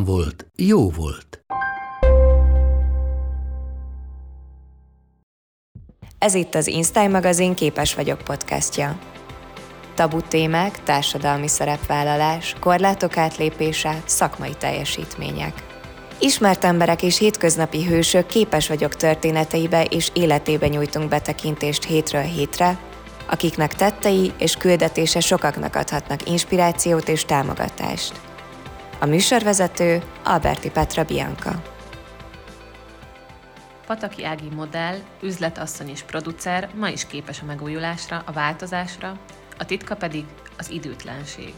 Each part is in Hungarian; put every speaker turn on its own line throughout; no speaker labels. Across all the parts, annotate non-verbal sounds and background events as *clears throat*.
volt, jó volt.
Ez itt az Instyle magazin Képes vagyok podcastja. Tabu témák, társadalmi szerepvállalás, korlátok átlépése, szakmai teljesítmények. Ismert emberek és hétköznapi hősök képes vagyok történeteibe és életébe nyújtunk betekintést hétről hétre, akiknek tettei és küldetése sokaknak adhatnak inspirációt és támogatást. A műsorvezető Alberti Petra Bianca.
Pataki Ági modell, üzletasszony és producer ma is képes a megújulásra, a változásra, a titka pedig az időtlenség.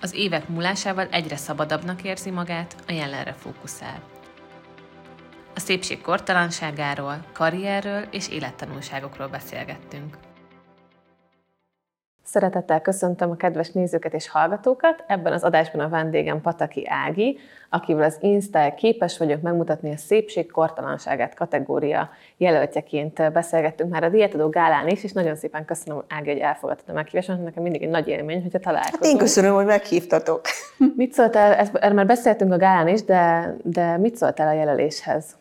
Az évek múlásával egyre szabadabbnak érzi magát, a jelenre fókuszál. A szépség kortalanságáról, karrierről és élettanulságokról beszélgettünk.
Szeretettel köszöntöm a kedves nézőket és hallgatókat. Ebben az adásban a vendégem Pataki Ági, akivel az Insta képes vagyok megmutatni a szépség kortalanságát kategória jelöltjeként beszélgettünk már a Dietadó Gálán is, és nagyon szépen köszönöm Ági, hogy elfogadtad a meghívást, nekem mindig egy nagy élmény, hogyha találkozunk.
Hát én köszönöm, hogy meghívtatok.
Mit szóltál, erről már beszéltünk a Gálán is, de, de mit szóltál a jelöléshez?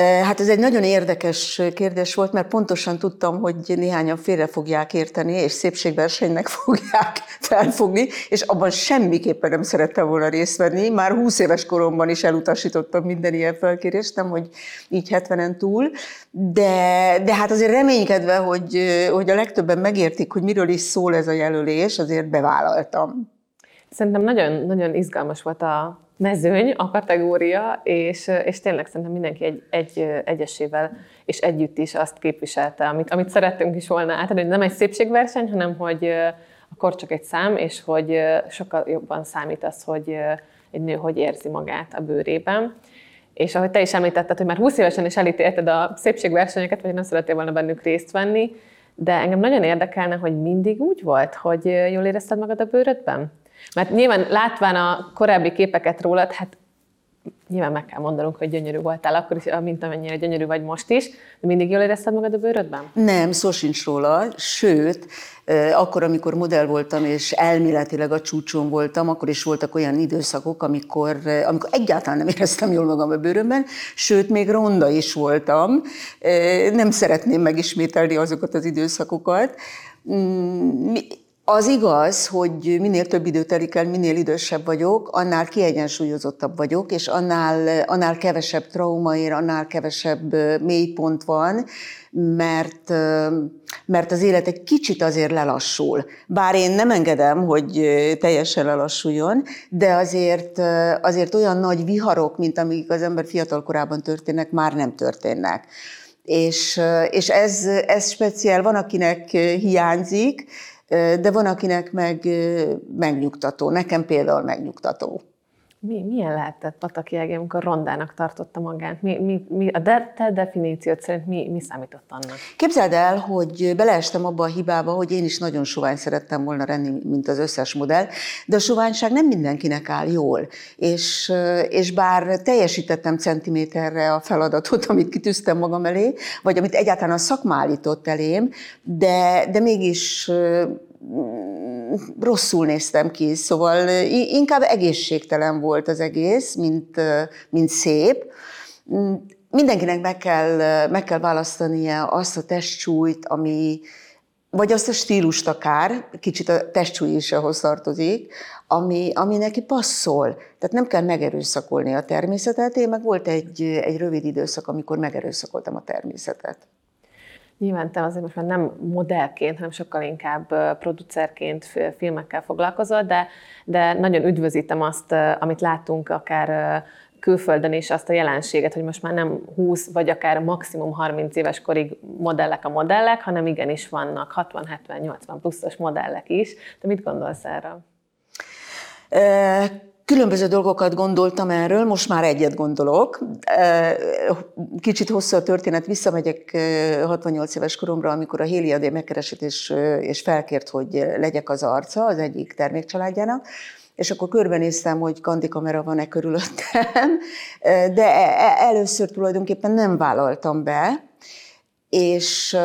Hát ez egy nagyon érdekes kérdés volt, mert pontosan tudtam, hogy néhányan félre fogják érteni, és szépségversenynek *laughs* fogják felfogni, és abban semmiképpen nem szerettem volna részt venni. Már 20 éves koromban is elutasítottam minden ilyen felkérést, nem hogy így 70-en túl, de, de hát azért reménykedve, hogy, hogy a legtöbben megértik, hogy miről is szól ez a jelölés, azért bevállaltam.
Szerintem nagyon, nagyon izgalmas volt a, mezőny, a kategória, és, és tényleg szerintem mindenki egy, egy, egyesével és együtt is azt képviselte, amit, amit szerettünk is volna átadni, hogy nem egy szépségverseny, hanem hogy a kor csak egy szám, és hogy sokkal jobban számít az, hogy egy nő hogy érzi magát a bőrében. És ahogy te is említetted, hogy már 20 évesen is elítélted a szépségversenyeket, vagy nem szeretél volna bennük részt venni, de engem nagyon érdekelne, hogy mindig úgy volt, hogy jól érezted magad a bőrödben? Mert nyilván látván a korábbi képeket rólad, hát nyilván meg kell mondanunk, hogy gyönyörű voltál akkor is, mint amennyire gyönyörű vagy most is, de mindig jól érezted magad a bőrödben?
Nem, szó sincs róla, sőt, akkor, amikor modell voltam, és elméletileg a csúcson voltam, akkor is voltak olyan időszakok, amikor, amikor egyáltalán nem éreztem jól magam a bőrömben, sőt, még ronda is voltam. Nem szeretném megismételni azokat az időszakokat. Az igaz, hogy minél több idő telik el, minél idősebb vagyok, annál kiegyensúlyozottabb vagyok, és annál, annál kevesebb trauma ér, annál kevesebb mélypont van, mert, mert az élet egy kicsit azért lelassul. Bár én nem engedem, hogy teljesen lelassuljon, de azért, azért olyan nagy viharok, mint amik az ember fiatal korában történnek, már nem történnek. És, és ez, ez speciál, van, akinek hiányzik, de van, akinek meg megnyugtató. Nekem például megnyugtató.
Mi, milyen lehetett Pataki Ági, amikor rondának tartotta magát? Mi, mi, mi, a de, te definíciót szerint mi, mi számított annak?
Képzeld el, hogy beleestem abba a hibába, hogy én is nagyon sovány szerettem volna lenni, mint az összes modell, de a soványság nem mindenkinek áll jól. És, és bár teljesítettem centiméterre a feladatot, *laughs* amit kitűztem magam elé, vagy amit egyáltalán a szakma állított elém, de, de mégis rosszul néztem ki, szóval inkább egészségtelen volt az egész, mint, mint szép. Mindenkinek meg kell, meg kell választania azt a testsúlyt, ami, vagy azt a stílust akár, kicsit a testsúly is ahhoz tartozik, ami, ami neki passzol. Tehát nem kell megerőszakolni a természetet. Én meg volt egy, egy rövid időszak, amikor megerőszakoltam a természetet.
Nyilván te azért most már nem modellként, hanem sokkal inkább producerként filmekkel foglalkozol, de, de nagyon üdvözítem azt, amit látunk akár külföldön is azt a jelenséget, hogy most már nem 20 vagy akár maximum 30 éves korig modellek a modellek, hanem igenis vannak 60-70-80 pluszos modellek is. Te mit gondolsz erről?
Különböző dolgokat gondoltam erről, most már egyet gondolok. Kicsit hosszú a történet, visszamegyek 68 éves koromra, amikor a Héli Adé megkeresett és, és felkért, hogy legyek az arca az egyik termékcsaládjának, és akkor körbenéztem, hogy kandikamera van-e körülöttem, de e, e, először tulajdonképpen nem vállaltam be, és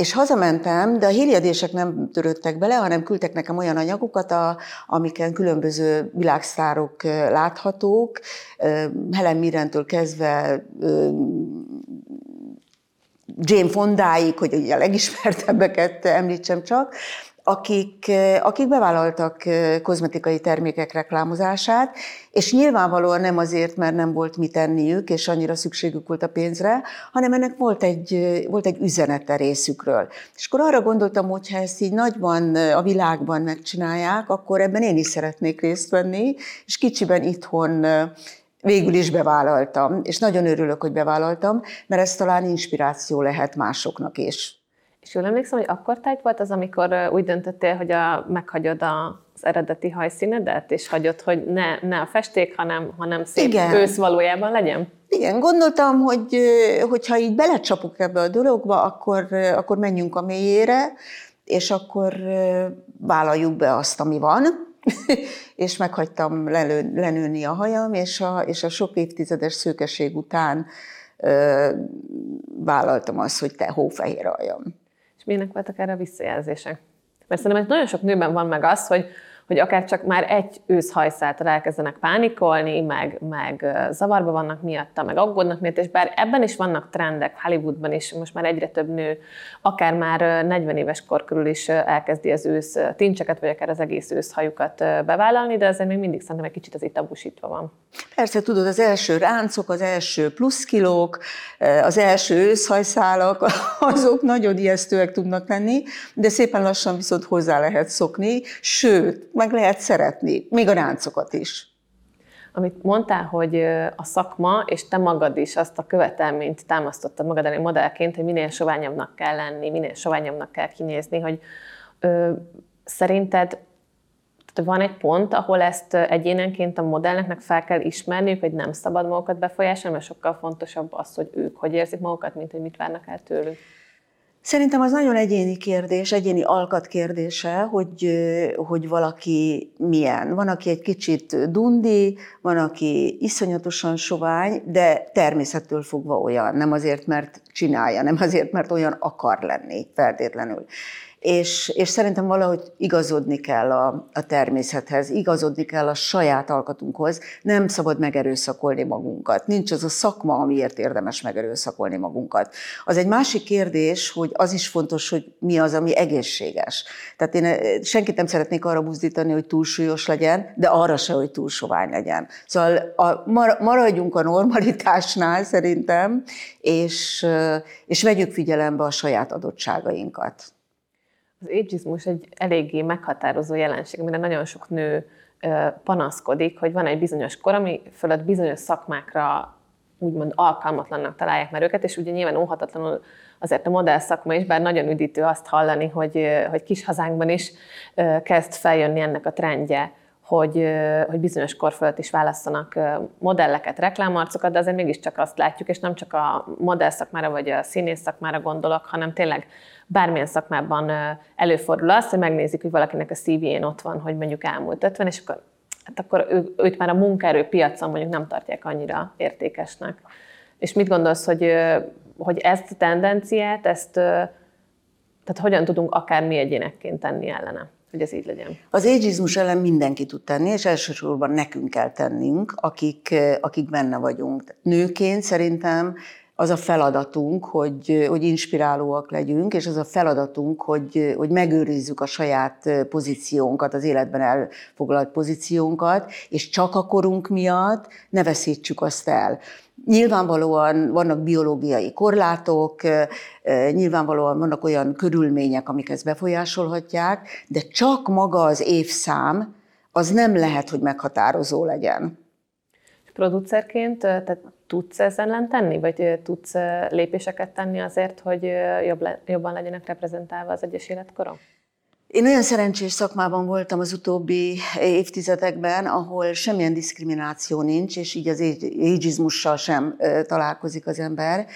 és hazamentem, de a hírjedések nem törődtek bele, hanem küldtek nekem olyan anyagokat, a, amiken különböző világszárok láthatók, Helen Mirrentől kezdve Jane Fondáig, hogy ugye a legismertebbeket említsem csak, akik, akik bevállaltak kozmetikai termékek reklámozását, és nyilvánvalóan nem azért, mert nem volt mit tenniük, és annyira szükségük volt a pénzre, hanem ennek volt egy, volt egy üzenete részükről. És akkor arra gondoltam, hogy ha ezt így nagyban a világban megcsinálják, akkor ebben én is szeretnék részt venni, és kicsiben itthon végül is bevállaltam, és nagyon örülök, hogy bevállaltam, mert ez talán inspiráció lehet másoknak is.
És jól emlékszem, hogy akkor tájt volt az, amikor úgy döntöttél, hogy a, meghagyod az eredeti hajszínedet, és hagyod, hogy ne, ne a festék, hanem, hanem szép Igen. ősz valójában legyen?
Igen, gondoltam, hogy hogyha így belecsapok ebbe a dologba, akkor, akkor menjünk a mélyére, és akkor vállaljuk be azt, ami van, *laughs* és meghagytam lelő, lenőni a hajam, és a, és a sok évtizedes szőkeség után ö, vállaltam azt, hogy te hófehér aljam.
És milyenek voltak erre a visszajelzések? Mert szerintem nagyon sok nőben van meg az, hogy hogy akár csak már egy őszhajszáltal elkezdenek pánikolni, meg, meg zavarba vannak miatta, meg aggódnak miatt, és bár ebben is vannak trendek, Hollywoodban is most már egyre több nő, akár már 40 éves kor körül is elkezdi az ősz tincseket, vagy akár az egész őszhajukat bevállalni, de azért még mindig szerintem egy kicsit az itt tabusítva van.
Persze, tudod, az első ráncok, az első pluszkilók, az első őszhajszálak, *laughs* azok nagyon ijesztőek tudnak lenni, de szépen lassan viszont hozzá lehet szokni, sőt, meg lehet szeretni, még a ráncokat is.
Amit mondtál, hogy a szakma és te magad is azt a követelményt támasztottad magad elé modellként, hogy minél soványabbnak kell lenni, minél soványabbnak kell kinézni, hogy ö, szerinted van egy pont, ahol ezt egyénenként a modelleknek fel kell ismerniük, hogy nem szabad magukat befolyásolni, mert sokkal fontosabb az, hogy ők hogy érzik magukat, mint hogy mit várnak el tőlük.
Szerintem az nagyon egyéni kérdés, egyéni alkat kérdése, hogy, hogy valaki milyen. Van, aki egy kicsit dundi, van, aki iszonyatosan sovány, de természettől fogva olyan. Nem azért, mert csinálja, nem azért, mert olyan akar lenni feltétlenül és, és szerintem valahogy igazodni kell a, a természethez, igazodni kell a saját alkatunkhoz, nem szabad megerőszakolni magunkat. Nincs az a szakma, amiért érdemes megerőszakolni magunkat. Az egy másik kérdés, hogy az is fontos, hogy mi az, ami egészséges. Tehát én eh, senkit nem szeretnék arra buzdítani, hogy túlsúlyos legyen, de arra se, hogy túl legyen. Szóval a, maradjunk a normalitásnál szerintem, és, eh, és vegyük figyelembe a saját adottságainkat.
Az ageizmus egy eléggé meghatározó jelenség, amire nagyon sok nő panaszkodik, hogy van egy bizonyos kor, ami fölött bizonyos szakmákra úgymond alkalmatlannak találják már őket, és ugye nyilván óhatatlanul azért a modell szakma is, bár nagyon üdítő azt hallani, hogy, hogy kis hazánkban is kezd feljönni ennek a trendje, hogy, hogy bizonyos kor fölött is válasszanak modelleket, reklámarcokat, de azért mégiscsak azt látjuk, és nem csak a modell szakmára vagy a színész szakmára gondolok, hanem tényleg bármilyen szakmában előfordul az, hogy megnézik, hogy valakinek a CV-én ott van, hogy mondjuk elmúlt 50, és akkor, hát akkor ő, őt már a munkaerőpiacon mondjuk nem tartják annyira értékesnek. És mit gondolsz, hogy, hogy ezt a tendenciát, ezt, tehát hogyan tudunk akár mi egyénekként tenni ellene? Hogy ez így legyen?
Az ageizmus ellen mindenki tud tenni, és elsősorban nekünk kell tennünk, akik, akik benne vagyunk. Nőként szerintem az a feladatunk, hogy, hogy inspirálóak legyünk, és az a feladatunk, hogy, hogy megőrizzük a saját pozíciónkat, az életben elfoglalt pozíciónkat, és csak a korunk miatt ne veszítsük azt el. Nyilvánvalóan vannak biológiai korlátok, nyilvánvalóan vannak olyan körülmények, amik ezt befolyásolhatják, de csak maga az évszám, az nem lehet, hogy meghatározó legyen.
Producerként te tudsz ezen tenni, vagy tudsz lépéseket tenni azért, hogy jobb le, jobban legyenek reprezentálva az egyes életkorok?
Én olyan szerencsés szakmában voltam az utóbbi évtizedekben, ahol semmilyen diszkrimináció nincs, és így az ageizmussal sem találkozik az ember.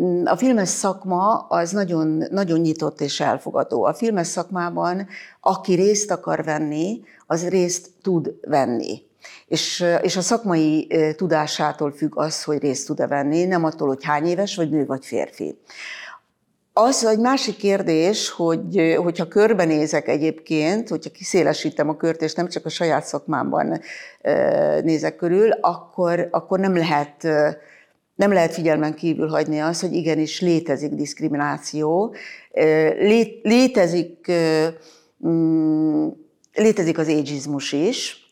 Mm, a filmes szakma az nagyon, nagyon nyitott és elfogadó. A filmes szakmában, aki részt akar venni, az részt tud venni. És, és a szakmai tudásától függ az, hogy részt tud-e venni, nem attól, hogy hány éves, vagy nő, vagy férfi. Az egy másik kérdés, hogy hogyha körbenézek egyébként, hogyha kiszélesítem a kört, és nem csak a saját szakmámban nézek körül, akkor, akkor nem lehet nem lehet figyelmen kívül hagyni azt, hogy igenis létezik diszkrimináció, létezik, mm, létezik az ageizmus is,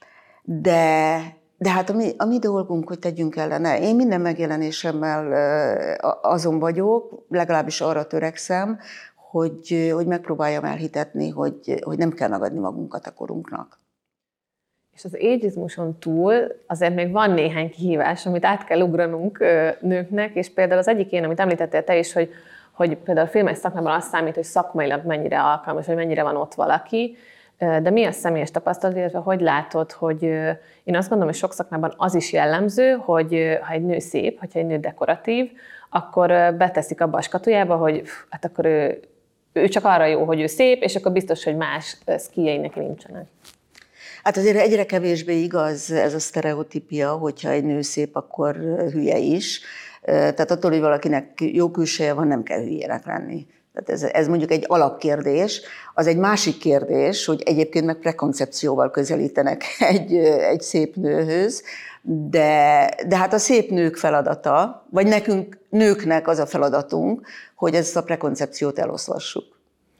de, de hát a mi, a mi dolgunk, hogy tegyünk ellene. Én minden megjelenésemmel azon vagyok, legalábbis arra törekszem, hogy, hogy megpróbáljam elhitetni, hogy, hogy nem kell megadni magunkat a korunknak.
És az ageizmuson túl azért még van néhány kihívás, amit át kell ugranunk nőknek, és például az egyik én, amit említettél te is, hogy, hogy például a filmes szakmában azt számít, hogy szakmailag mennyire alkalmas, vagy mennyire van ott valaki, de mi a személyes tapasztalat, illetve hogy látod, hogy én azt gondolom, hogy sok szakmában az is jellemző, hogy ha egy nő szép, hogyha egy nő dekoratív, akkor beteszik abba a skatujába, hogy hát akkor ő, ő csak arra jó, hogy ő szép, és akkor biztos, hogy más szkijei neki nincsenek.
Hát azért egyre kevésbé igaz ez a sztereotípia, hogyha egy nő szép, akkor hülye is. Tehát attól, hogy valakinek jó külseje van, nem kell hülyének lenni. Tehát ez, ez mondjuk egy alapkérdés. Az egy másik kérdés, hogy egyébként meg prekoncepcióval közelítenek *laughs* egy, egy szép nőhöz, de, de hát a szép nők feladata, vagy nekünk nőknek az a feladatunk, hogy ezt a prekoncepciót eloszlassuk.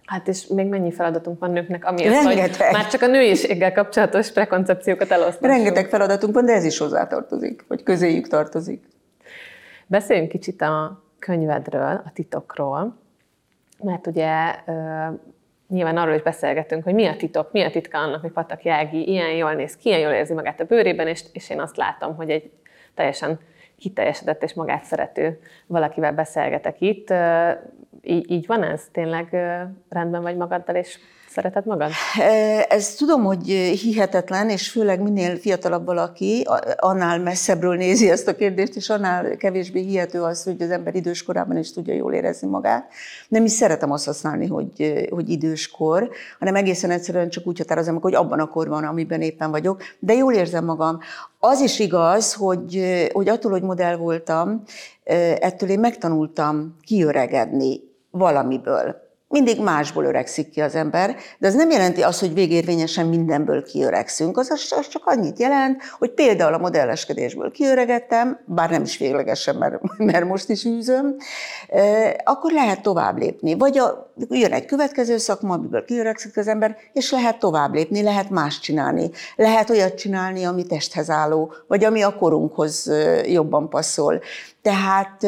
Hát és még mennyi feladatunk van nőknek, ami hogy már csak a nőiséggel kapcsolatos prekoncepciókat elosztjuk.
Rengeteg feladatunk van, de ez is hozzátartozik, vagy közéjük tartozik.
Beszéljünk kicsit a könyvedről, a titokról, mert ugye nyilván arról is beszélgetünk, hogy mi a titok, mi a titka annak, hogy Patak Jági ilyen jól néz ki, ilyen jól érzi magát a bőrében, és, és én azt látom, hogy egy teljesen kiteljesedett és magát szerető valakivel beszélgetek itt. Így, így van ez? Tényleg rendben vagy magaddal, és Szereted magad?
Ez tudom, hogy hihetetlen, és főleg minél fiatalabb valaki, annál messzebbről nézi ezt a kérdést, és annál kevésbé hihető az, hogy az ember időskorában is tudja jól érezni magát. Nem is szeretem azt használni, hogy, hogy időskor, hanem egészen egyszerűen csak úgy határozom, hogy abban a korban, amiben éppen vagyok, de jól érzem magam. Az is igaz, hogy, hogy attól, hogy modell voltam, ettől én megtanultam kiöregedni valamiből mindig másból öregszik ki az ember, de ez nem jelenti azt, hogy végérvényesen mindenből kiöregszünk. Az, az csak annyit jelent, hogy például a modelleskedésből kiöregettem, bár nem is véglegesen, mert, *laughs* mert most is űzöm, akkor lehet tovább lépni. Vagy a, jön egy következő szakma, amiből kiöregszik az ember, és lehet tovább lépni, lehet más csinálni. Lehet olyat csinálni, ami testhez álló, vagy ami a korunkhoz jobban passzol. Tehát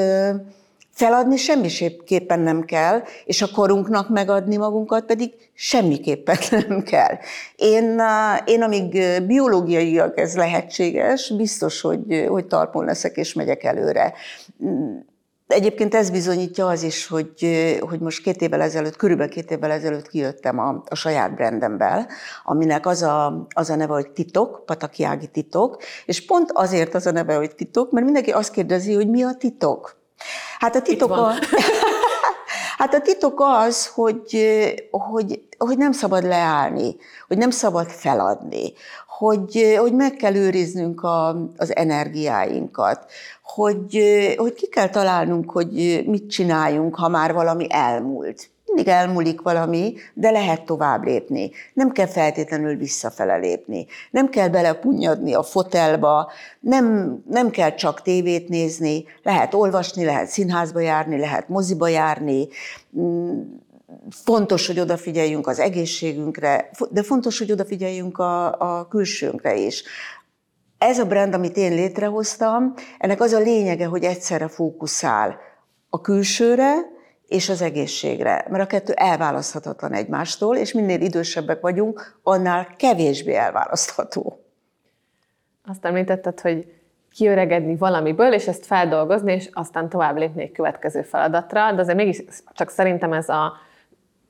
Feladni semmiképpen nem kell, és a korunknak megadni magunkat pedig semmiképpen *laughs* nem kell. Én, én amíg biológiaiak ez lehetséges, biztos, hogy, hogy talpon leszek és megyek előre. Egyébként ez bizonyítja az is, hogy, hogy most két évvel ezelőtt, körülbelül két évvel ezelőtt kijöttem a, a saját brandembel, aminek az a, az a neve, hogy titok, Patakiági titok, és pont azért az a neve, hogy titok, mert mindenki azt kérdezi, hogy mi a titok. Hát a titok, a, *laughs* hát a titok az, hogy, hogy, hogy nem szabad leállni, hogy nem szabad feladni, hogy, hogy meg kell őriznünk a, az energiáinkat, hogy, hogy ki kell találnunk, hogy mit csináljunk, ha már valami elmúlt mindig elmúlik valami, de lehet tovább lépni. Nem kell feltétlenül visszafele lépni. Nem kell belepunyadni a fotelba, nem, nem kell csak tévét nézni, lehet olvasni, lehet színházba járni, lehet moziba járni. Fontos, hogy odafigyeljünk az egészségünkre, de fontos, hogy odafigyeljünk a, a külsőnkre is. Ez a brand, amit én létrehoztam, ennek az a lényege, hogy egyszerre fókuszál a külsőre, és az egészségre, mert a kettő elválaszthatatlan egymástól, és minél idősebbek vagyunk, annál kevésbé elválasztható.
Azt említetted, hogy kiöregedni valamiből, és ezt feldolgozni, és aztán tovább lépni egy következő feladatra, de azért mégis csak szerintem ez a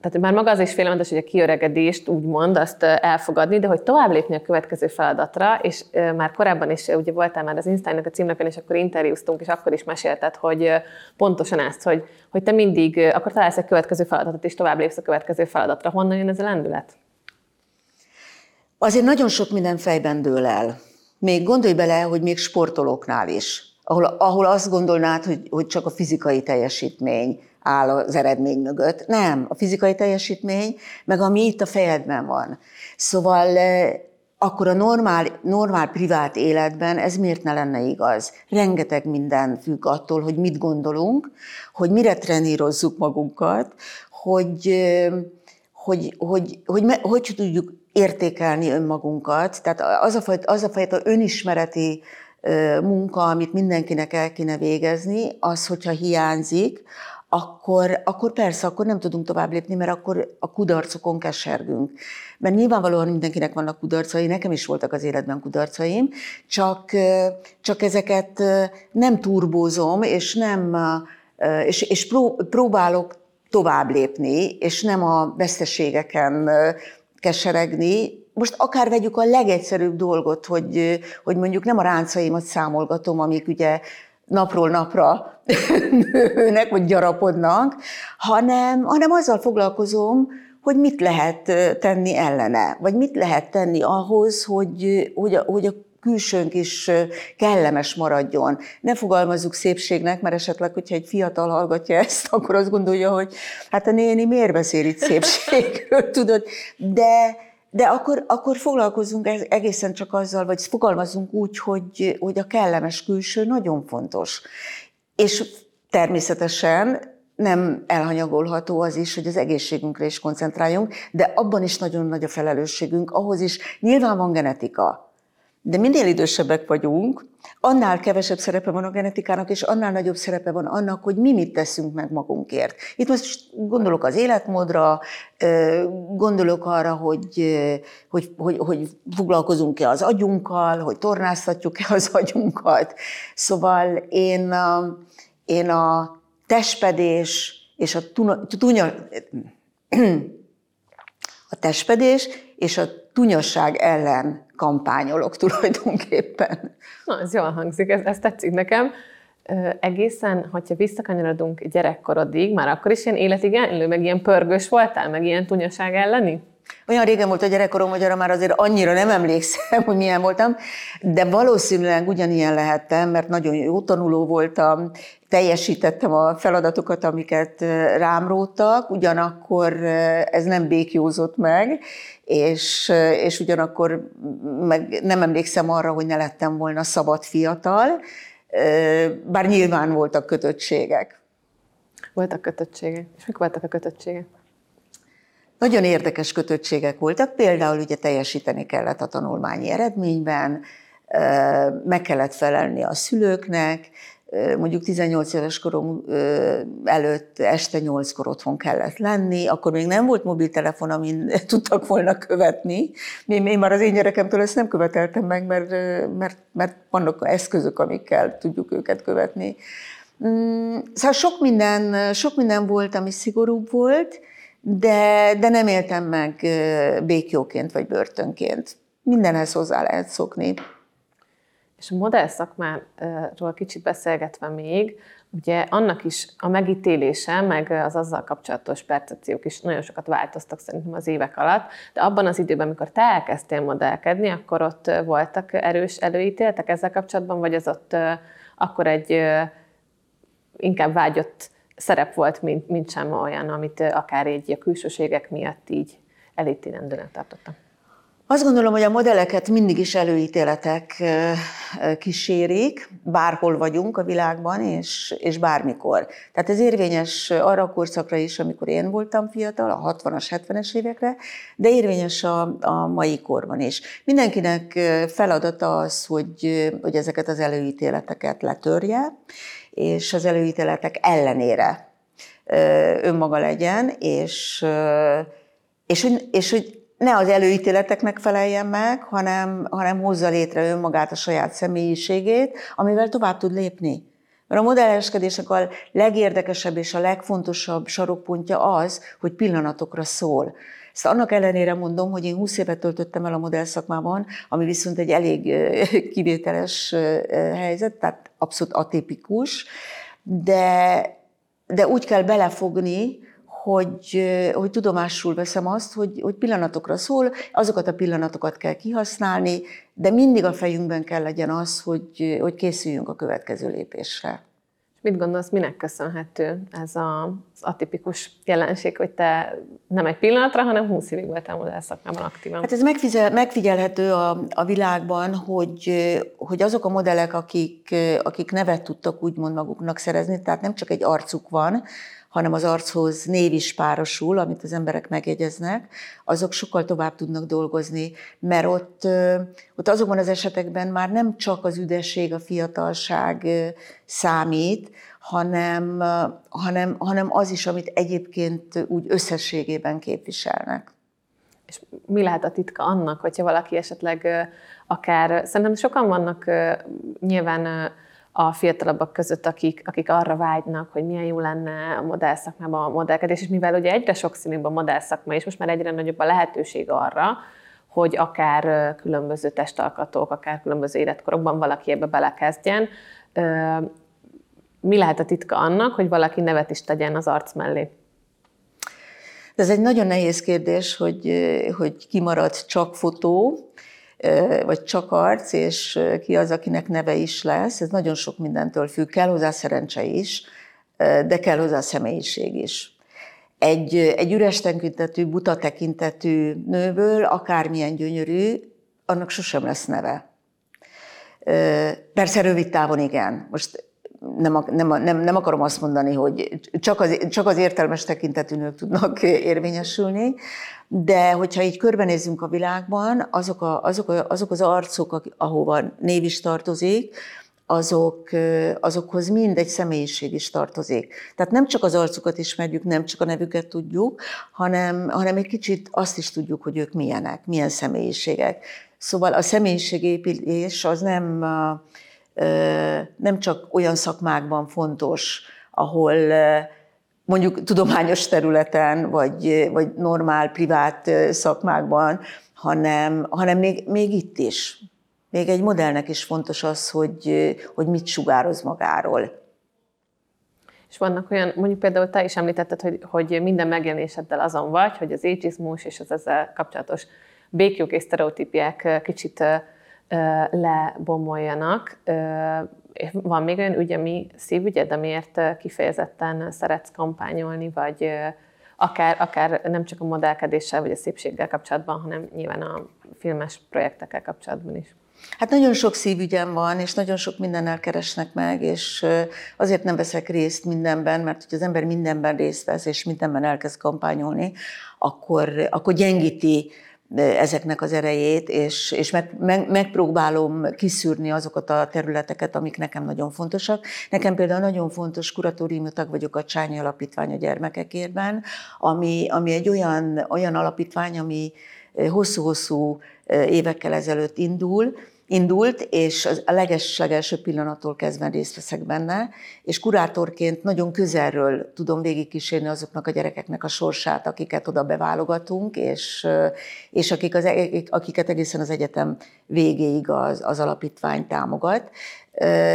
tehát már maga az is félelmetes, hogy a kiöregedést úgymond azt elfogadni, de hogy tovább lépni a következő feladatra, és már korábban is ugye voltál már az Instagram a címlapján, és akkor interjúztunk, és akkor is mesélted, hogy pontosan ezt, hogy, hogy te mindig akkor találsz egy következő feladatot, és tovább lépsz a következő feladatra. Honnan jön ez a lendület?
Azért nagyon sok minden fejben dől el. Még gondolj bele, hogy még sportolóknál is, ahol, ahol azt gondolnád, hogy, hogy csak a fizikai teljesítmény, áll az eredmény mögött. Nem, a fizikai teljesítmény, meg ami itt a fejedben van. Szóval akkor a normál, normál privát életben ez miért ne lenne igaz? Rengeteg minden függ attól, hogy mit gondolunk, hogy mire trenírozzuk magunkat, hogy, hogy, hogy, hogy, hogy, hogy tudjuk értékelni önmagunkat. Tehát az a fajta, az a fajta önismereti munka, amit mindenkinek el kéne végezni, az, hogyha hiányzik, akkor, akkor persze, akkor nem tudunk tovább lépni, mert akkor a kudarcokon kesergünk. Mert nyilvánvalóan mindenkinek vannak kudarcai, nekem is voltak az életben kudarcaim, csak, csak ezeket nem turbózom, és nem és, és próbálok tovább lépni, és nem a veszteségeken keseregni, most akár vegyük a legegyszerűbb dolgot, hogy, hogy mondjuk nem a ráncaimat számolgatom, amik ugye napról napra *laughs* nőnek, vagy gyarapodnak, hanem, hanem azzal foglalkozom, hogy mit lehet tenni ellene, vagy mit lehet tenni ahhoz, hogy, hogy, a, hogy a külsőnk is kellemes maradjon. Ne fogalmazzuk szépségnek, mert esetleg, hogyha egy fiatal hallgatja ezt, *laughs* akkor azt gondolja, hogy hát a néni miért beszél itt szépségről, tudod, de, de akkor, akkor foglalkozunk egészen csak azzal, vagy fogalmazunk úgy, hogy, hogy a kellemes külső nagyon fontos. És természetesen nem elhanyagolható az is, hogy az egészségünkre is koncentráljunk, de abban is nagyon nagy a felelősségünk, ahhoz is nyilván van genetika, de minél idősebbek vagyunk, annál kevesebb szerepe van a genetikának, és annál nagyobb szerepe van annak, hogy mi mit teszünk meg magunkért. Itt most gondolok az életmódra, gondolok arra, hogy, hogy, hogy, hogy foglalkozunk-e az agyunkkal, hogy tornáztatjuk-e az agyunkat. Szóval én, a, én a testpedés és a tunya, *clears throat* a testpedés és a tunyosság ellen kampányolok tulajdonképpen.
Na, ez jól hangzik, ez, ez tetszik nekem. Egészen, hogyha visszakanyarodunk gyerekkorodig, már akkor is ilyen életigenlő, meg ilyen pörgős voltál, meg ilyen tunyaság elleni?
Olyan régen volt a gyerekkorom, hogy arra már azért annyira nem emlékszem, hogy milyen voltam, de valószínűleg ugyanilyen lehettem, mert nagyon jó tanuló voltam, teljesítettem a feladatokat, amiket rám róttak, ugyanakkor ez nem békjózott meg, és, és ugyanakkor meg nem emlékszem arra, hogy ne lettem volna szabad fiatal, bár nyilván voltak kötöttségek.
Voltak kötöttségek. És mik voltak a kötöttségek?
Nagyon érdekes kötöttségek voltak, például ugye teljesíteni kellett a tanulmányi eredményben, meg kellett felelni a szülőknek, mondjuk 18 éves korom előtt este 8-kor otthon kellett lenni, akkor még nem volt mobiltelefon, amin *laughs* tudtak volna követni. Én, már az én gyerekemtől ezt nem követeltem meg, mert, mert, mert vannak eszközök, amikkel tudjuk őket követni. Mm, szóval sok minden, sok minden volt, ami szigorúbb volt, de, de nem éltem meg békjóként vagy börtönként. Mindenhez hozzá lehet szokni.
És a modell szakmáról kicsit beszélgetve még, ugye annak is a megítélése, meg az azzal kapcsolatos percepciók is nagyon sokat változtak szerintem az évek alatt, de abban az időben, amikor te elkezdtél modellkedni, akkor ott voltak erős előítéletek ezzel kapcsolatban, vagy az ott akkor egy inkább vágyott szerep volt, mint, mint sem olyan, amit akár egy a külsőségek miatt így elítélendőnek tartottam.
Azt gondolom, hogy a modelleket mindig is előítéletek kísérik, bárhol vagyunk a világban, és, és bármikor. Tehát ez érvényes arra a korszakra is, amikor én voltam fiatal, a 60-as, 70-es évekre, de érvényes a, a mai korban is. Mindenkinek feladata az, hogy, hogy ezeket az előítéleteket letörje, és az előítéletek ellenére önmaga legyen, és, és, és, és hogy ne az előítéleteknek feleljen meg, hanem, hanem hozza létre önmagát, a saját személyiségét, amivel tovább tud lépni. Mert a modelleskedésnek a legérdekesebb és a legfontosabb sarokpontja az, hogy pillanatokra szól. Ezt annak ellenére mondom, hogy én 20 évet töltöttem el a modell szakmában, ami viszont egy elég *laughs* kivételes helyzet, tehát abszolút atipikus, de, de úgy kell belefogni, hogy, hogy tudomásul veszem azt, hogy, hogy pillanatokra szól, azokat a pillanatokat kell kihasználni, de mindig a fejünkben kell legyen az, hogy, hogy készüljünk a következő lépésre.
Mit gondolsz, minek köszönhető ez a, az atipikus jelenség, hogy te nem egy pillanatra, hanem 20 évig voltál modell szakmában aktívan?
Hát ez megfigyel, megfigyelhető a, a világban, hogy, hogy azok a modellek, akik, akik nevet tudtak úgymond maguknak szerezni, tehát nem csak egy arcuk van, hanem az archoz név is párosul, amit az emberek megjegyeznek, azok sokkal tovább tudnak dolgozni, mert ott, ott azokban az esetekben már nem csak az üdesség, a fiatalság számít, hanem, hanem, hanem az is, amit egyébként úgy összességében képviselnek.
És mi lehet a titka annak, hogyha valaki esetleg akár, szerintem sokan vannak nyilván a fiatalabbak között, akik, akik arra vágynak, hogy milyen jó lenne a modell szakmában a modellkedés, és mivel ugye egyre sokszínűbb a modell szakma, és most már egyre nagyobb a lehetőség arra, hogy akár különböző testalkatók, akár különböző életkorokban valaki ebbe belekezdjen. Mi lehet a titka annak, hogy valaki nevet is tegyen az arc mellé?
Ez egy nagyon nehéz kérdés, hogy, hogy kimarad csak fotó, vagy csak arc, és ki az, akinek neve is lesz. Ez nagyon sok mindentől függ. Kell hozzá szerencse is, de kell hozzá személyiség is. Egy, egy üres tekintetű, buta tekintetű nőből, akármilyen gyönyörű, annak sosem lesz neve. Persze rövid távon igen. Most nem, nem, nem, nem akarom azt mondani, hogy csak az, csak az értelmes tekintetű nők tudnak érvényesülni, de hogyha így körbenézzünk a világban, azok, a, azok, a, azok az arcok, ahova név is tartozik, azok, azokhoz mind egy személyiség is tartozik. Tehát nem csak az arcukat ismerjük, nem csak a nevüket tudjuk, hanem, hanem egy kicsit azt is tudjuk, hogy ők milyenek, milyen személyiségek. Szóval a személyiségépítés az nem, nem csak olyan szakmákban fontos, ahol mondjuk tudományos területen, vagy, vagy normál, privát szakmákban, hanem, hanem még, még itt is. Még egy modellnek is fontos az, hogy, hogy mit sugároz magáról.
És vannak olyan, mondjuk például te is említetted, hogy, hogy minden megjelenéseddel azon vagy, hogy az ageizmus és az ezzel kapcsolatos békjók és sztereotípiák kicsit lebomoljanak. Van még olyan ügy, ami szívügyed, amiért kifejezetten szeretsz kampányolni, vagy akár, akár nem csak a modellkedéssel vagy a szépséggel kapcsolatban, hanem nyilván a filmes projektekkel kapcsolatban is?
Hát nagyon sok szívügyem van, és nagyon sok mindennel keresnek meg, és azért nem veszek részt mindenben, mert hogy az ember mindenben részt vesz, és mindenben elkezd kampányolni, akkor, akkor gyengíti ezeknek az erejét, és, és meg, meg, megpróbálom kiszűrni azokat a területeket, amik nekem nagyon fontosak. Nekem például nagyon fontos kuratóriumi tag vagyok a Csányi Alapítvány a gyermekekérben, ami, ami egy olyan, olyan alapítvány, ami hosszú-hosszú évekkel ezelőtt indul, indult, és a leges-legelső pillanattól kezdve részt veszek benne, és kurátorként nagyon közelről tudom végigkísérni azoknak a gyerekeknek a sorsát, akiket oda beválogatunk, és, és akik az, akiket egészen az egyetem végéig az, az alapítvány támogat.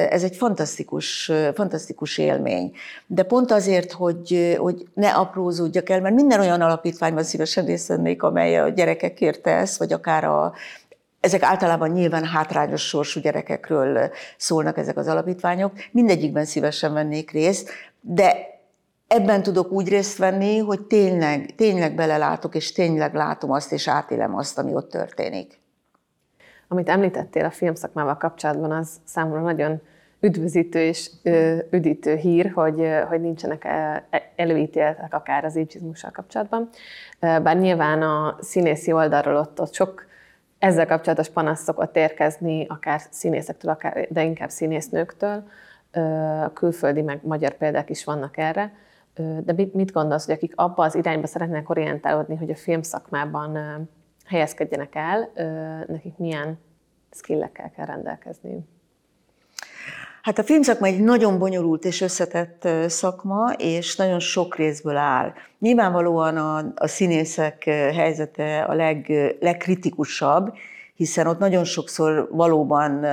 Ez egy fantasztikus, fantasztikus élmény. De pont azért, hogy, hogy ne aprózódjak el, mert minden olyan alapítványban szívesen részt vennék, amely a gyerekekért tesz, vagy akár a, ezek általában nyilván hátrányos sorsú gyerekekről szólnak ezek az alapítványok. Mindegyikben szívesen vennék részt, de ebben tudok úgy részt venni, hogy tényleg, tényleg belelátok, és tényleg látom azt, és átélem azt, ami ott történik.
Amit említettél a filmszakmával kapcsolatban, az számomra nagyon üdvözítő és üdítő hír, hogy, hogy nincsenek előítéletek akár az épizmussal kapcsolatban. Bár nyilván a színészi oldalról ott, ott sok ezzel kapcsolatos panasz szokott érkezni, akár színészektől, akár, de inkább színésznőktől. Külföldi, meg magyar példák is vannak erre. De mit, gondolsz, hogy akik abba az irányba szeretnének orientálódni, hogy a filmszakmában helyezkedjenek el, nekik milyen skillekkel kell rendelkezni?
Hát a filmszakma egy nagyon bonyolult és összetett szakma, és nagyon sok részből áll. Nyilvánvalóan a, a színészek helyzete a leg, legkritikusabb, hiszen ott nagyon sokszor valóban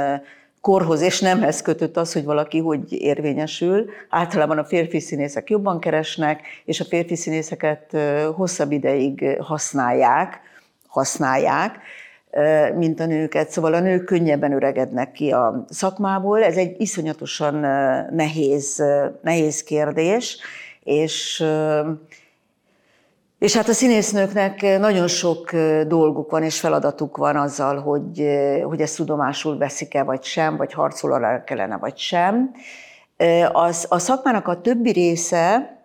korhoz és nemhez kötött az, hogy valaki hogy érvényesül. Általában a férfi színészek jobban keresnek, és a férfi színészeket hosszabb ideig használják, használják, mint a nőket. Szóval a nők könnyebben öregednek ki a szakmából. Ez egy iszonyatosan nehéz, nehéz kérdés, és és hát a színésznőknek nagyon sok dolguk van és feladatuk van azzal, hogy, hogy ezt tudomásul veszik-e vagy sem, vagy harcol kellene vagy sem. Az, a szakmának a többi része,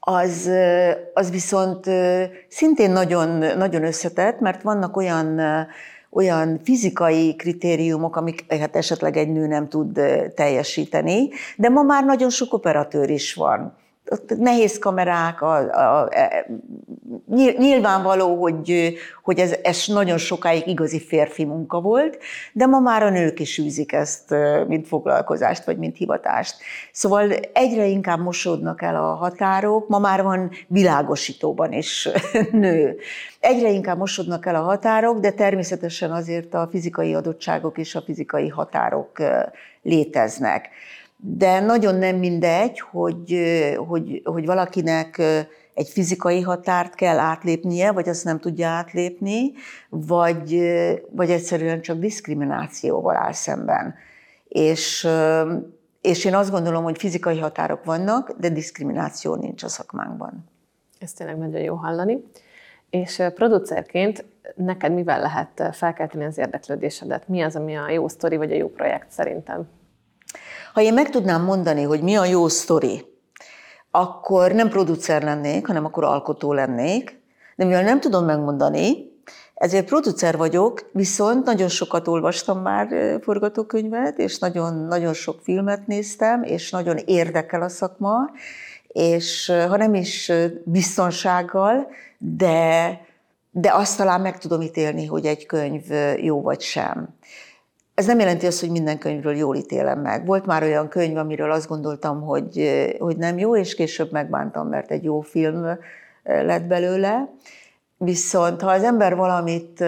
az, az viszont szintén nagyon, nagyon összetett, mert vannak olyan, olyan fizikai kritériumok, amiket esetleg egy nő nem tud teljesíteni, de ma már nagyon sok operatőr is van. Nehéz kamerák, a, a, a, e, nyilvánvaló, hogy, hogy ez, ez nagyon sokáig igazi férfi munka volt, de ma már a nők is űzik ezt, mint foglalkozást, vagy mint hivatást. Szóval egyre inkább mosódnak el a határok, ma már van világosítóban is *laughs* nő. Egyre inkább mosódnak el a határok, de természetesen azért a fizikai adottságok és a fizikai határok léteznek de nagyon nem mindegy, hogy, hogy, hogy valakinek egy fizikai határt kell átlépnie, vagy azt nem tudja átlépni, vagy, vagy egyszerűen csak diszkriminációval áll szemben. És, és én azt gondolom, hogy fizikai határok vannak, de diszkrimináció nincs a szakmánkban.
Ez tényleg nagyon jó hallani. És producerként neked mivel lehet felkelteni az érdeklődésedet? Mi az, ami a jó sztori vagy a jó projekt szerintem?
Ha én meg tudnám mondani, hogy mi a jó sztori, akkor nem producer lennék, hanem akkor alkotó lennék. De mivel nem tudom megmondani, ezért producer vagyok, viszont nagyon sokat olvastam már forgatókönyvet, és nagyon, nagyon sok filmet néztem, és nagyon érdekel a szakma, és ha nem is biztonsággal, de, de azt talán meg tudom ítélni, hogy egy könyv jó vagy sem. Ez nem jelenti azt, hogy minden könyvről jól ítélem meg. Volt már olyan könyv, amiről azt gondoltam, hogy, hogy nem jó, és később megbántam, mert egy jó film lett belőle. Viszont ha az ember valamit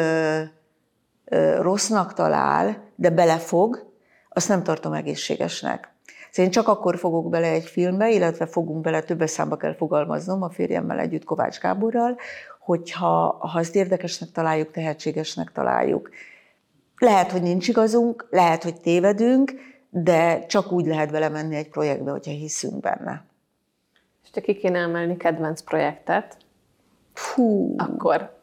rossznak talál, de belefog, azt nem tartom egészségesnek. Szóval én csak akkor fogok bele egy filmbe, illetve fogunk bele, többes számba kell fogalmaznom a férjemmel együtt Kovács Gáborral, hogyha ha azt érdekesnek találjuk, tehetségesnek találjuk. Lehet, hogy nincs igazunk, lehet, hogy tévedünk, de csak úgy lehet vele menni egy projektbe, hogyha hiszünk benne.
És te ki kéne emelni kedvenc projektet, Hú. akkor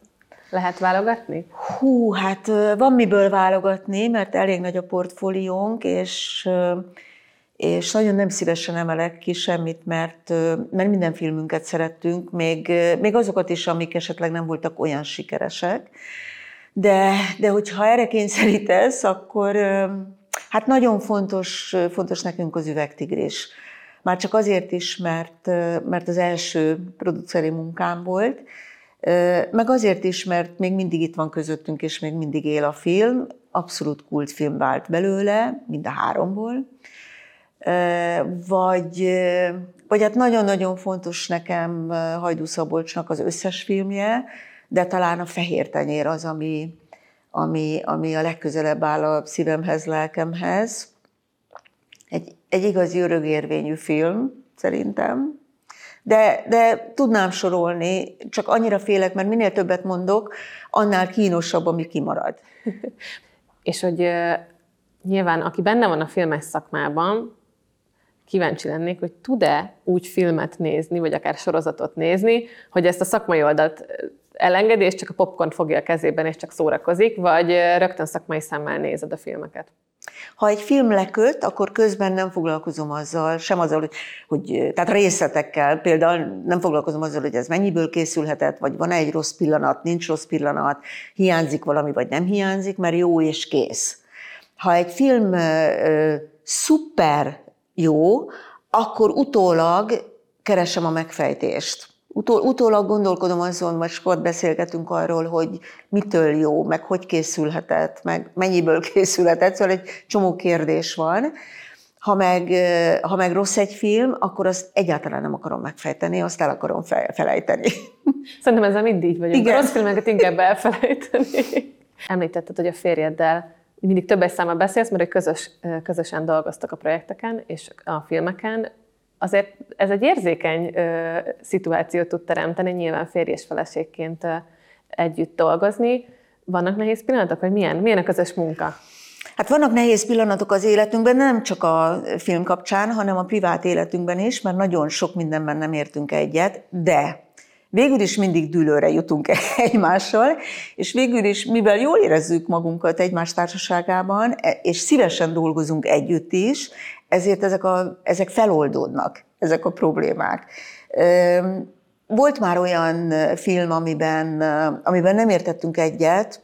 lehet válogatni?
Hú, hát van miből válogatni, mert elég nagy a portfóliónk, és, és nagyon nem szívesen emelek ki semmit, mert, mert minden filmünket szerettünk, még, még azokat is, amik esetleg nem voltak olyan sikeresek. De, de hogyha erre kényszerítesz, akkor hát nagyon fontos, fontos nekünk az üvegtigris. Már csak azért is, mert, mert az első produceri munkám volt, meg azért is, mert még mindig itt van közöttünk, és még mindig él a film. Abszolút kultfilm vált belőle, mind a háromból. Vagy, vagy hát nagyon-nagyon fontos nekem Hajdú Szabolcsnak az összes filmje, de talán a fehér tenyér az, ami, ami, ami a legközelebb áll a szívemhez, lelkemhez. Egy, egy igazi örögérvényű film, szerintem. De, de tudnám sorolni, csak annyira félek, mert minél többet mondok, annál kínosabb, ami kimarad. *laughs*
És hogy nyilván, aki benne van a filmes szakmában, kíváncsi lennék, hogy tud-e úgy filmet nézni, vagy akár sorozatot nézni, hogy ezt a szakmai oldalt elengedi, és csak a popcorn fogja a kezében, és csak szórakozik, vagy rögtön szakmai szemmel nézed a filmeket?
Ha egy film leköt, akkor közben nem foglalkozom azzal, sem azzal, hogy, hogy tehát részletekkel, például nem foglalkozom azzal, hogy ez mennyiből készülhetett, vagy van-e egy rossz pillanat, nincs rossz pillanat, hiányzik valami, vagy nem hiányzik, mert jó és kész. Ha egy film ö, szuper jó, akkor utólag keresem a megfejtést Utól, utólag gondolkodom azon, most sokat beszélgetünk arról, hogy mitől jó, meg hogy készülhetett, meg mennyiből *laughs* készülhetett, szóval egy csomó kérdés van. Ha meg, ha meg rossz egy film, akkor azt egyáltalán nem akarom megfejteni, azt el akarom felejteni. *laughs*
Szerintem ezzel mindig vagyunk. Igen. A rossz filmeket inkább elfelejteni. *laughs* Említetted, hogy a férjeddel mindig többes számmal beszélsz, mert közös, közösen dolgoztak a projekteken és a filmeken. Azért ez egy érzékeny ö, szituációt tud teremteni, nyilván férj és feleségként ö, együtt dolgozni. Vannak nehéz pillanatok, vagy milyen, milyen a közös munka?
Hát vannak nehéz pillanatok az életünkben, nem csak a film kapcsán, hanem a privát életünkben is, mert nagyon sok mindenben nem értünk egyet, de végül is mindig dűlőre jutunk *laughs* egymással, és végül is, mivel jól érezzük magunkat egymás társaságában, e, és szívesen dolgozunk együtt is, ezért ezek, a, ezek feloldódnak, ezek a problémák. Volt már olyan film, amiben, amiben nem értettünk egyet,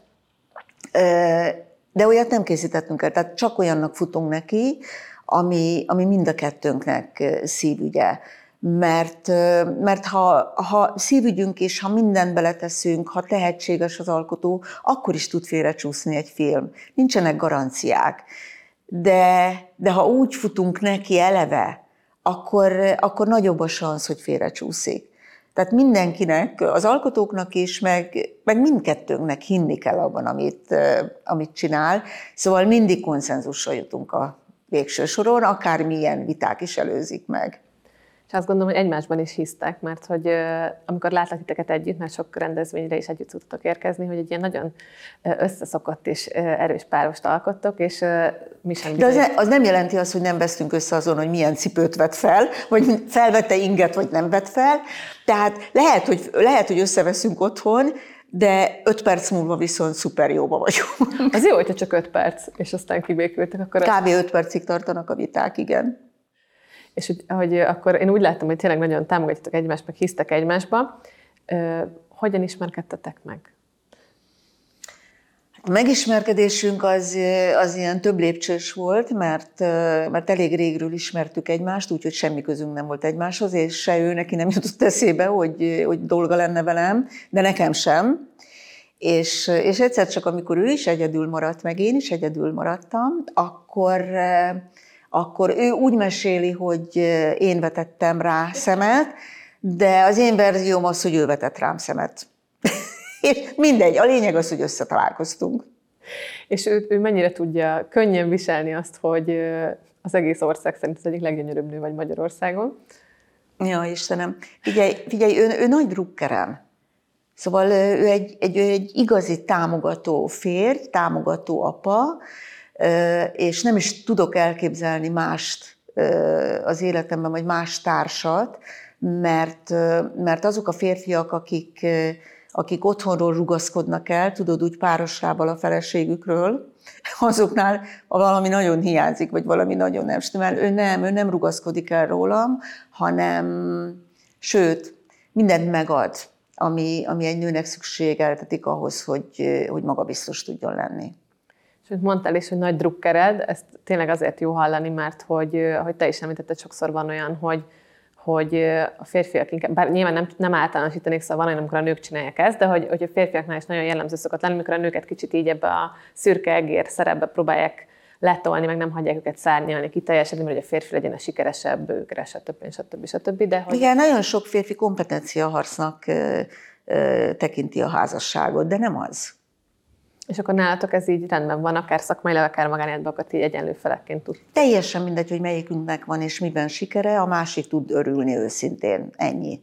de olyat nem készítettünk el, tehát csak olyannak futunk neki, ami, ami mind a kettőnknek szívügye. Mert, mert ha, ha szívügyünk és ha mindent beleteszünk, ha tehetséges az alkotó, akkor is tud félrecsúszni egy film. Nincsenek garanciák. De, de ha úgy futunk neki eleve, akkor, akkor nagyobb a szansz, hogy félrecsúszik. Tehát mindenkinek, az alkotóknak is, meg, meg mindkettőnknek hinni kell abban, amit, amit csinál. Szóval mindig konszenzusra jutunk a végső soron, akármilyen viták is előzik meg.
Azt gondolom, hogy egymásban is hisztek, mert hogy amikor látlak titeket együtt, mert sok rendezvényre is együtt tudtok érkezni, hogy egy ilyen nagyon összeszokott és erős párost alkottok, és mi sem
De az, ne, az nem jelenti azt, hogy nem vesztünk össze azon, hogy milyen cipőt vett fel, vagy felvette inget, vagy nem vett fel. Tehát lehet, hogy, lehet, hogy összeveszünk otthon, de öt perc múlva viszont szuper jóba vagyunk.
Az jó, hogyha csak öt perc, és aztán kibékültek. Akkor
Kb. öt percig tartanak a viták, igen.
És hogy, hogy akkor én úgy láttam, hogy tényleg nagyon támogatjátok egymást, meg hisztek egymásba. Hogyan ismerkedtetek meg?
A megismerkedésünk az, az ilyen több lépcsős volt, mert, mert elég régről ismertük egymást, úgyhogy semmi közünk nem volt egymáshoz, és se ő neki nem jutott eszébe, hogy, hogy dolga lenne velem, de nekem sem. És, és egyszer csak, amikor ő is egyedül maradt, meg én is egyedül maradtam, akkor, akkor ő úgy meséli, hogy én vetettem rá szemet, de az én verzióm az, hogy ő vetett rám szemet. *laughs* És mindegy, a lényeg az, hogy összetalálkoztunk.
És ő, ő mennyire tudja könnyen viselni azt, hogy az egész ország szerint az egyik leggyönyörűbb nő vagy Magyarországon?
Ja, Istenem. Figyelj, figyelj ő, ő nagy drukkerem. Szóval ő egy, egy, ő egy igazi támogató férj, támogató apa, és nem is tudok elképzelni mást az életemben, vagy más társat, mert, mert azok a férfiak, akik, akik otthonról rugaszkodnak el, tudod, úgy párosával a feleségükről, *laughs* azoknál valami nagyon hiányzik, vagy valami nagyon nem stimmel. Ő nem, ő nem rugaszkodik el rólam, hanem, sőt, mindent megad, ami, ami egy nőnek szükségeltetik ahhoz, hogy, hogy magabiztos tudjon lenni.
És mondtál is, hogy nagy drukkered, ezt tényleg azért jó hallani, mert hogy, hogy te is említetted, sokszor van olyan, hogy, hogy a férfiak inkább, bár nyilván nem, nem általánosítanék, szóval van olyan, amikor a nők csinálják ezt, de hogy, hogy a férfiaknál is nagyon jellemző szokott lenni, amikor a nőket kicsit így ebbe a szürke egér szerepbe próbálják letolni, meg nem hagyják őket szárnyalni, kiteljesedni, mert hogy a férfi legyen a sikeresebb, ők stb. stb. stb. De
hogy... Igen, nagyon sok férfi kompetencia harcnak tekinti a házasságot, de nem az.
És akkor nálatok ez így rendben van, akár szakmailag, akár magánéletben, akkor így egyenlő felekként tud.
Teljesen mindegy, hogy melyikünknek van és miben sikere, a másik tud örülni őszintén. Ennyi.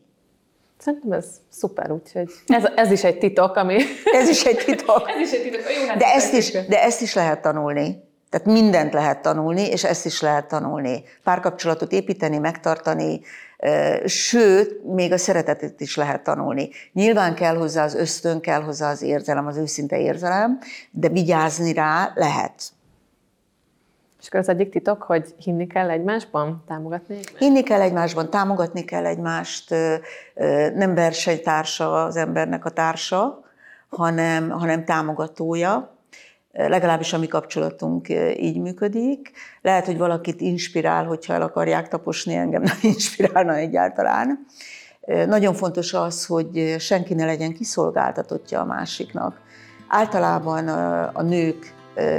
Szerintem ez szuper, úgyhogy ez, ez is egy titok, ami...
Ez is egy titok.
ez is egy titok. Jó, hát
de, ezt is, de ezt is lehet tanulni. Tehát mindent lehet tanulni, és ezt is lehet tanulni. Párkapcsolatot építeni, megtartani, sőt, még a szeretetet is lehet tanulni. Nyilván kell hozzá az ösztön, kell hozzá az érzelem, az őszinte érzelem, de vigyázni rá lehet.
És akkor az egyik titok, hogy hinni kell egymásban, támogatni egymást?
Hinni kell egymásban, támogatni kell egymást, nem versenytársa az embernek a társa, hanem, hanem támogatója legalábbis a mi kapcsolatunk így működik. Lehet, hogy valakit inspirál, hogyha el akarják taposni, engem nem *laughs* inspirálna egyáltalán. Nagyon fontos az, hogy senki ne legyen kiszolgáltatottja a másiknak. Általában a nők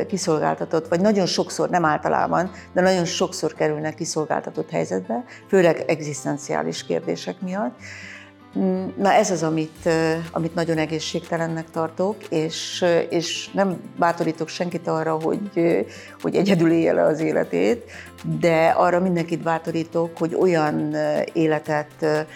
kiszolgáltatott, vagy nagyon sokszor, nem általában, de nagyon sokszor kerülnek kiszolgáltatott helyzetbe, főleg egzisztenciális kérdések miatt. Na ez az, amit, amit nagyon egészségtelennek tartok, és, és nem bátorítok senkit arra, hogy, hogy egyedül élje le az életét, de arra mindenkit bátorítok, hogy olyan életet,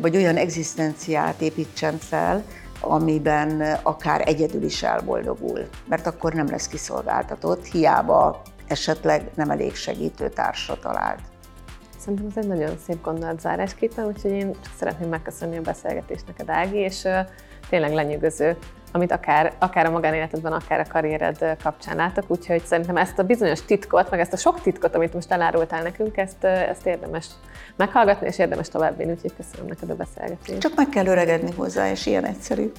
vagy olyan egzisztenciát építsen fel, amiben akár egyedül is elboldogul, mert akkor nem lesz kiszolgáltatott, hiába esetleg nem elég segítő társra talált.
Szerintem ez egy nagyon szép gondolat zárásképpen, úgyhogy én csak szeretném megköszönni a beszélgetést neked, Ági, és tényleg lenyűgöző, amit akár, akár a magánéletedben, akár a karriered kapcsán látok, úgyhogy szerintem ezt a bizonyos titkot, meg ezt a sok titkot, amit most elárultál nekünk, ezt, ezt érdemes meghallgatni, és érdemes továbbvinni, úgyhogy köszönöm neked a beszélgetést.
Csak meg kell öregedni hozzá, és ilyen egyszerű.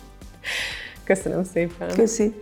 Köszönöm szépen.
Köszi.